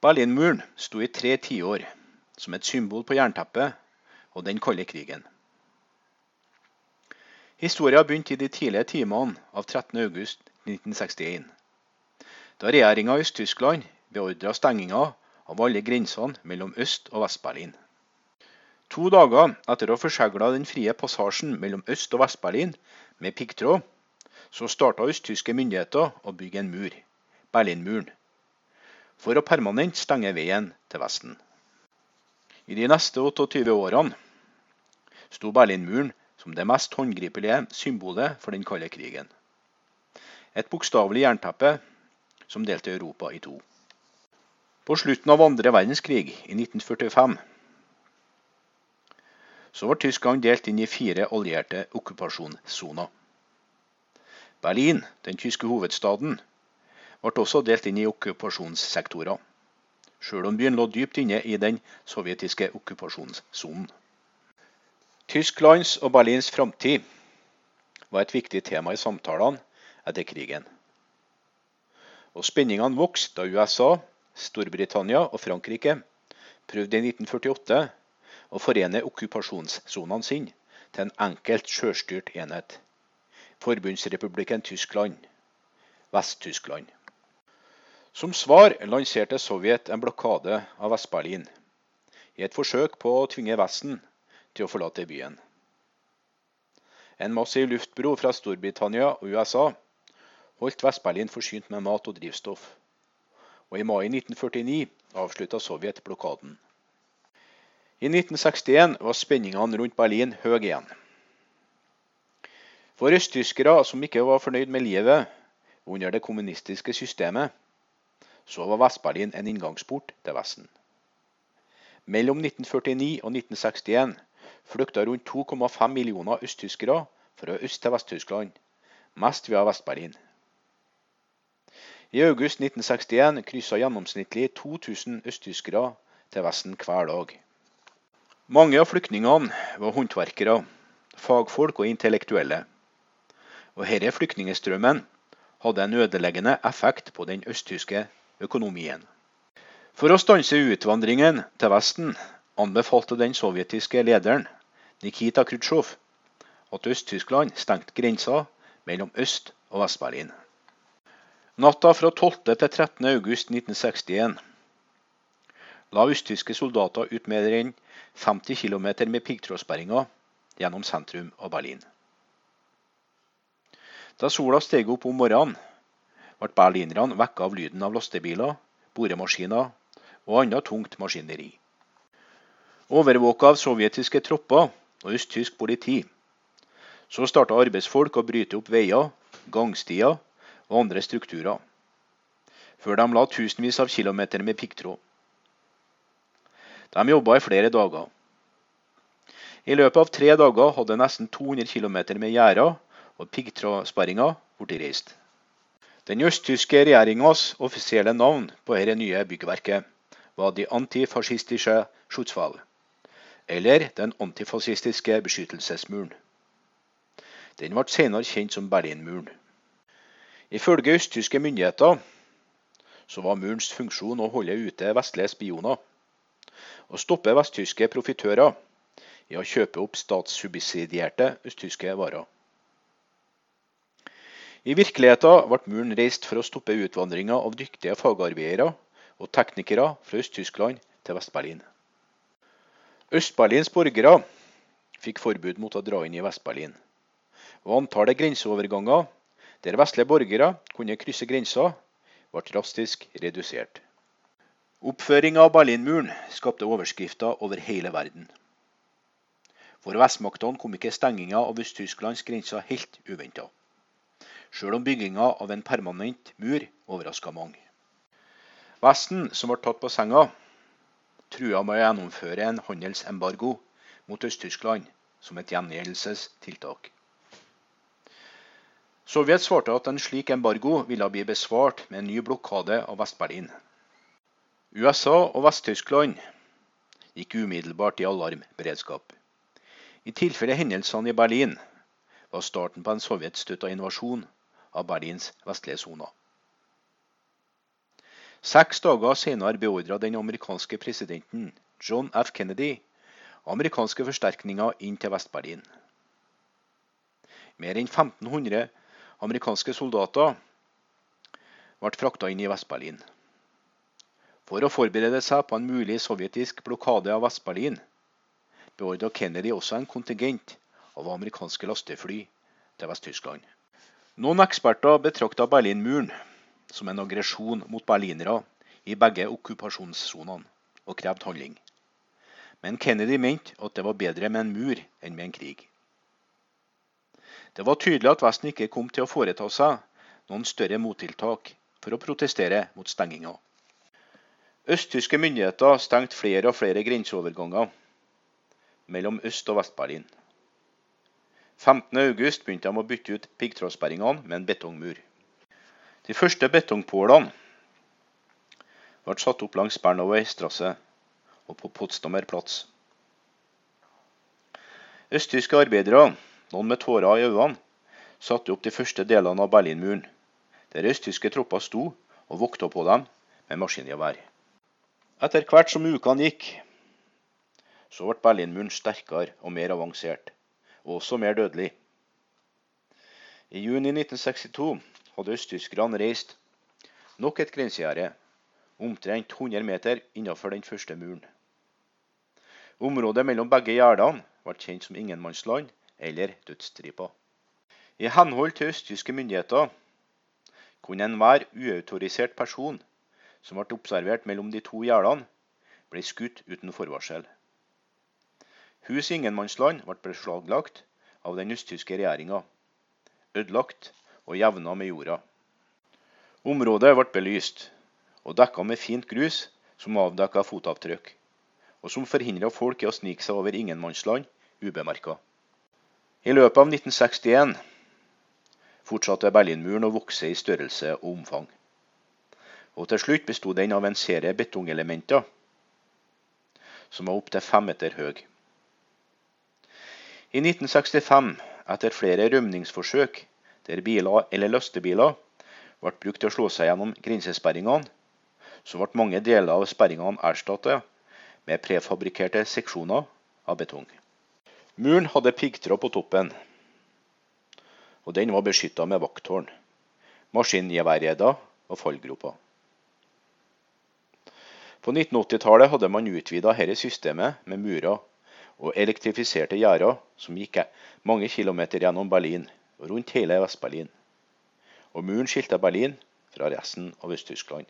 Berlinmuren sto i tre tiår som et symbol på jernteppet og den kalde krigen. Historia begynte i de tidlige timene av 13.8.1961, da regjeringa i Øst-Tyskland beordra stenginga av alle grensene mellom Øst- og Vest-Berlin. To dager etter å ha forsegla den frie passasjen mellom Øst- og Vest-Berlin med piggtråd, så starta østtyske myndigheter å bygge en mur, Berlinmuren, for å permanent stenge veien til Vesten. I de neste 28 årene sto Berlinmuren som det mest håndgripelige symbolet for den kalde krigen. Et bokstavelig jernteppe som delte Europa i to. På slutten av andre verdenskrig, i 1945, så var Tyskland delt inn i fire allierte okkupasjonssoner. Berlin, den tyske hovedstaden, ble også delt inn i okkupasjonssektorer, sjøl om byen lå dypt inne i den sovjetiske okkupasjonssonen. Tysklands og Berlins framtid var et viktig tema i samtalene etter krigen. Og spenningene vokste da USA, Storbritannia og Frankrike prøvde i 1948 å forene okkupasjonssonene sine til en enkelt sjølstyrt enhet. Forbundsrepublikken Tyskland, Vest-Tyskland. Som svar lanserte Sovjet en blokade av Vest-Berlin, i et forsøk på å tvinge Vesten til å forlate byen. En massiv luftbro fra Storbritannia og USA holdt Vest-Berlin forsynt med mat og drivstoff, og i mai 1949 avslutta Sovjet blokaden. I 1961 var spenningene rundt Berlin høye igjen. For østtyskere som ikke var fornøyd med livet under det kommunistiske systemet, så var Vest-Berlin en inngangsport til Vesten. Mellom 1949 og 1961 flykta rundt 2,5 millioner østtyskere fra øst til Vest-Tyskland, mest via Vest-Berlin. I august 1961 kryssa gjennomsnittlig 2000 østtyskere til Vesten hver dag. Mange av flyktningene var håndverkere, fagfolk og intellektuelle. Og denne flyktningstrømmen hadde en ødeleggende effekt på den østtyske økonomien. For å stanse utvandringen til Vesten anbefalte den sovjetiske lederen Nikita Khrusjtsjov at Øst-Tyskland stengte grensa mellom Øst- og Vest-Berlin. Natta fra 12. til 13. august 1961 la østtyske soldater ut mer enn 50 km med piggtrådsperringer gjennom sentrum av Berlin. Da sola steg opp om morgenen, ble berlinerne vekket av lyden av lastebiler, boremaskiner og annet tungt maskineri. Overvåka av sovjetiske tropper og østtysk politi, så starta arbeidsfolk å bryte opp veier, gangstier og andre strukturer, før de la tusenvis av kilometer med piggtråd. De jobba i flere dager. I løpet av tre dager hadde nesten 200 km med gjerder og piggtrådsperringer blitt reist. Den østtyske regjeringas offisielle navn på dette nye byggverket var De antifascistische Schutzwall, eller Den antifascistiske beskyttelsesmuren. Den ble senere kjent som Berlinmuren. Ifølge østtyske myndigheter så var murens funksjon å holde ute vestlige spioner og stoppe vesttyske profitører i å kjøpe opp statssubsidierte østtyske varer. I virkeligheten ble muren reist for å stoppe utvandringa av dyktige fagarbeidere og teknikere fra Øst-Tyskland til Vest-Berlin. Øst-Berlins borgere fikk forbud mot å dra inn i Vest-Berlin, og antallet grenseoverganger der vestlige borgere kunne krysse grensa, ble drastisk redusert. Oppføringa av Berlinmuren skapte overskrifter over hele verden. For vestmaktene kom ikke stenginga av Øst-Tysklands grenser helt uventa sjøl om bygginga av en permanent mur overraska mange. Vesten, som ble tatt på senga, trua med å gjennomføre en handelsembargo mot Øst-Tyskland som et gjengjeldelsestiltak. Sovjet svarte at en slik embargo ville bli besvart med en ny blokade av Vest-Berlin. USA og Vest-Tyskland gikk umiddelbart i alarmberedskap. I tilfelle hendelsene i Berlin var starten på en sovjetstøtta invasjon av Berlins vestlige soner. Seks dager senere beordra den amerikanske presidenten John F. Kennedy amerikanske forsterkninger inn til Vest-Berlin. Mer enn 1500 amerikanske soldater ble frakta inn i Vest-Berlin. For å forberede seg på en mulig sovjetisk blokade av Vest-Berlin beordra Kennedy også en kontingent av amerikanske lastefly til Vest-Tyskland. Noen eksperter betrakta Berlinmuren som en aggresjon mot berlinere i begge okkupasjonssonene, og krevde handling. Men Kennedy mente at det var bedre med en mur enn med en krig. Det var tydelig at Vesten ikke kom til å foreta seg noen større mottiltak for å protestere mot stenginga. Østtyske myndigheter stengte flere og flere grenseoverganger mellom Øst- og Vest-Berlin. 15.8 begynte de å bytte ut piggtrådsperringene med en betongmur. De første betongpålene ble satt opp langs Bernauer strasse og på Potsdamer Platz. Østtyske arbeidere, noen med tårer i øynene, satte opp de første delene av Berlinmuren, der østtyske tropper sto og vokta på dem med maskingevær. Etter hvert som ukene gikk, så ble Berlinmuren sterkere og mer avansert, og også mer dødelig. I juni 1962 hadde østtyskerne reist nok et grensegjerde, omtrent 100 meter innenfor den første muren. Området mellom begge gjerdene ble kjent som ingenmannsland eller dødsstripa. I henhold til østtyske myndigheter kunne enhver uautorisert person som ble observert mellom de to gjerdene, bli skutt uten forvarsel. Hus ingenmannsland ble beslaglagt av den østtyske regjeringa, ødelagt og jevna med jorda. Området ble belyst og dekka med fint grus som avdekka fotavtrykk og som forhindra folk i å snike seg over ingenmannsland ubemerka. I løpet av 1961 fortsatte Berlinmuren å vokse i størrelse og omfang. Og til slutt besto den av en serie betongelementer som var opptil fem meter høy. I 1965, etter flere rømningsforsøk der biler eller lastebiler ble brukt til å slå seg gjennom grensesperringene, så ble mange deler av sperringene erstattet med prefabrikkerte seksjoner av betong. Muren hadde piggtråd på toppen, og den var beskytta med vakttårn, maskingeværgjerder og fallgroper. På 1980-tallet hadde man utvida dette systemet med murer og elektrifiserte gjerder som gikk mange kilometer gjennom Berlin og rundt hele Vest-Berlin. Og muren skilte Berlin fra resten av Øst-Tyskland.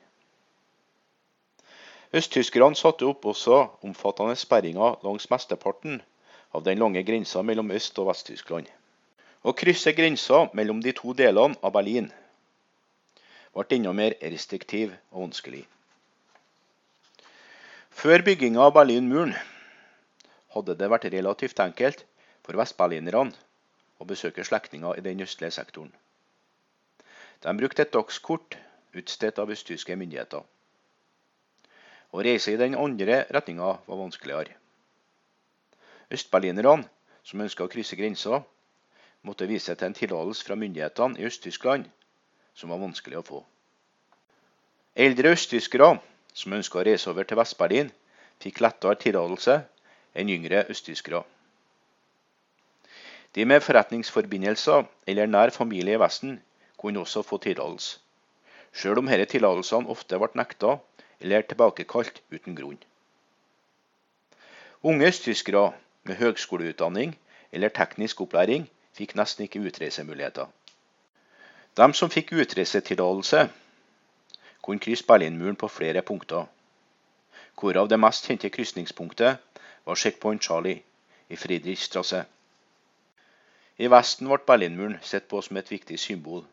Østtyskerne satte opp også omfattende sperringer langs mesteparten av den lange grensa mellom Øst- og Vest-Tyskland. Å krysse grensa mellom de to delene av Berlin ble enda mer restriktiv og vanskelig. Før bygginga av Berlinmuren hadde det vært relativt enkelt for vestberlinerne å besøke slektninger i den østlige sektoren. De brukte et dagskort utstedt av østtyske myndigheter. Å reise i den andre retninga var vanskeligere. Østberlinerne som ønska å krysse grensa, måtte vise til en tillatelse fra myndighetene i Øst-Tyskland som var vanskelig å få. Eldre østtyskere som ønska å reise over til Vest-Berlin, fikk lettere tillatelse enn yngre østtyskere. De med forretningsforbindelser eller nær familie i Vesten kunne også få tillatelse, sjøl om disse tillatelsene ofte ble nekta eller tilbakekalt uten grunn. Unge østtyskere med høgskoleutdanning eller teknisk opplæring fikk nesten ikke utreisemuligheter. De som fikk utreisetillatelse, kunne krysse Berlinmuren på flere punkter, hvorav det mest kjente krysningspunktet var Checkpoint Charlie i Friedrichstrasse. I Vesten ble Berlinmuren sett på som et viktig symbol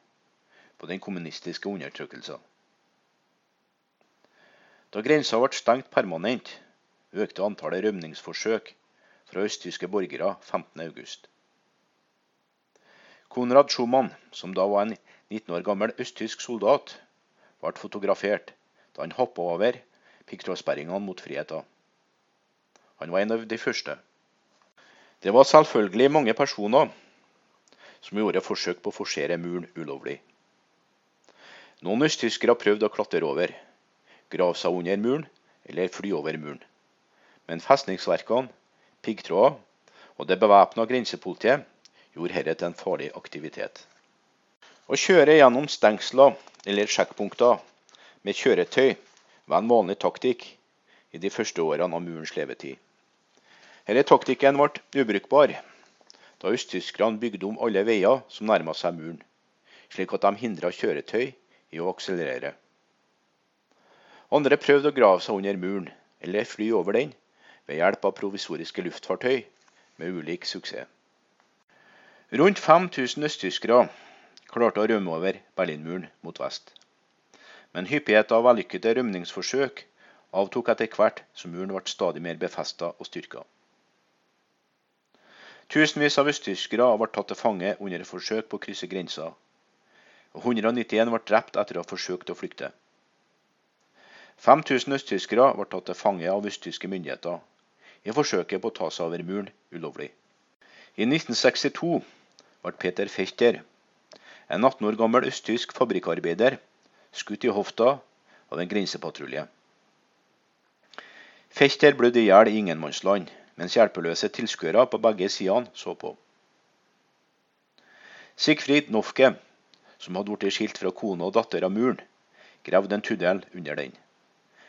på den kommunistiske undertrykkelsen. Da grensa ble stengt permanent, økte antallet rømningsforsøk fra østtyske borgere 15.8. Konrad Schumann, som da var en 19 år gammel østtysk soldat, ble fotografert da han hoppa over piggtrådsperringene mot friheten. Han var en av de første. Det var selvfølgelig mange personer som gjorde forsøk på å forsere muren ulovlig. Noen østtyskere prøvde å klatre over, grave seg under muren eller fly over muren. Men festningsverkene, piggtråder og det bevæpna grensepolitiet gjorde dette til en farlig aktivitet. Å kjøre gjennom stengsler eller sjekkpunkter med kjøretøy var en vanlig taktikk i de første årene av murens levetid. Denne taktikken ble ubrukbar da østtyskerne bygde om alle veier som nærma seg muren, slik at de hindra kjøretøy i å akselerere. Andre prøvde å grave seg under muren eller fly over den ved hjelp av provisoriske luftfartøy, med ulik suksess. Rundt 5000 østtyskere klarte å rømme over Berlinmuren mot vest. Men hyppigheten av vellykkede rømningsforsøk avtok etter hvert som muren ble stadig mer befesta og styrka. Tusenvis av østtyskere ble tatt til fange under forsøk på å krysse grensa. og 191 ble drept etter å ha forsøkt å flykte. 5000 østtyskere ble tatt til fange av østtyske myndigheter i forsøket på å ta seg over muren ulovlig. I 1962 ble Peter Fechter, en 18 år gammel østtysk fabrikkarbeider, skutt i hofta av en grensepatrulje. Fechter blødde i hjel i ingenmannsland, mens hjelpeløse tilskuere på begge sidene så på. Sigfrid Nofke, som hadde blitt skilt fra kone og datter av muren, gravde en tunnel under den,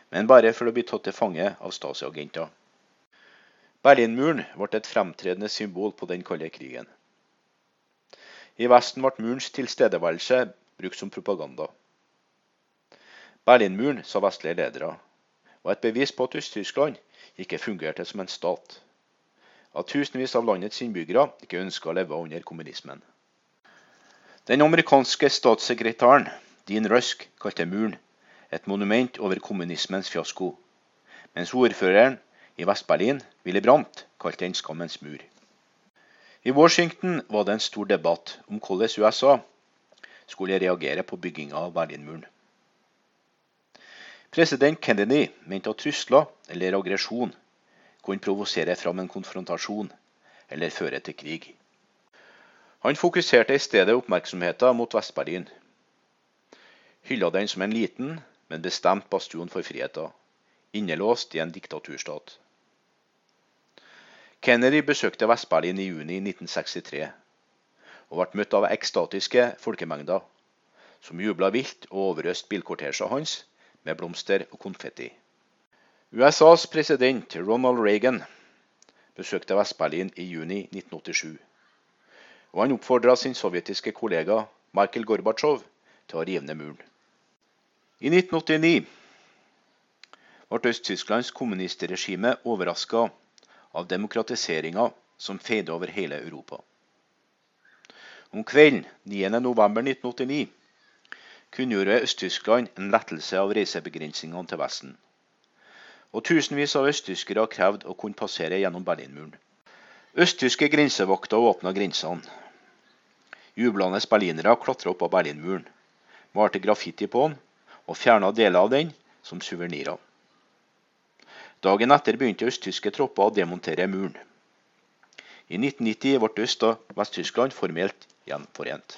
men bare for å bli tatt til fange av Stasi-agenter. Berlinmuren ble et fremtredende symbol på den kalde krigen. I Vesten ble murens tilstedeværelse brukt som propaganda. Berlinmuren, sa vestlige ledere, var et bevis på at Øst-Tyskland ikke fungerte som en stat. At tusenvis av landets innbyggere ikke ønska å leve under kommunismen. Den amerikanske statssekretæren Dean Rusk kalte muren et monument over kommunismens fiasko, mens ordføreren i Vest-Berlin, Willy Brandt, kalte den skammens mur. I Washington var det en stor debatt om hvordan USA skulle reagere på bygginga av Berlinmuren. President Kennedy mente at trusler eller aggresjon kunne provosere fram en konfrontasjon eller føre til krig. Han fokuserte i stedet oppmerksomheten mot Vest-Berlin. Hylla den som en liten, men bestemt bastion for friheten, innelåst i en diktaturstat. Kennedy besøkte Vest-Berlin i juni 1963 og ble møtt av ekstatiske folkemengder som jubla vilt og overøste bilkortesjen hans med blomster og konfetti. USAs president Ronald Reagan besøkte Vest-Berlin i juni 1987. Og han oppfordra sin sovjetiske kollega Michael Gorbatsjov til å rive ned muren. I 1989 ble Øst-Tysklands kommunistregime overraska av demokratiseringa som feide over hele Europa. Om kvelden 9.11.1989 kunngjorde Øst-Tyskland en lettelse av reisebegrensningene til Vesten. Og tusenvis av østtyskere krevde å kunne passere gjennom Berlinmuren. Østtyske grensevakter åpna grensene. Jublende berlinere klatra opp av Berlinmuren, malte graffiti på den og fjerna deler av den som suvenirer. Dagen etter begynte østtyske tropper å demontere muren. I 1990 ble Øst- og Vest-Tyskland formelt gjenforent.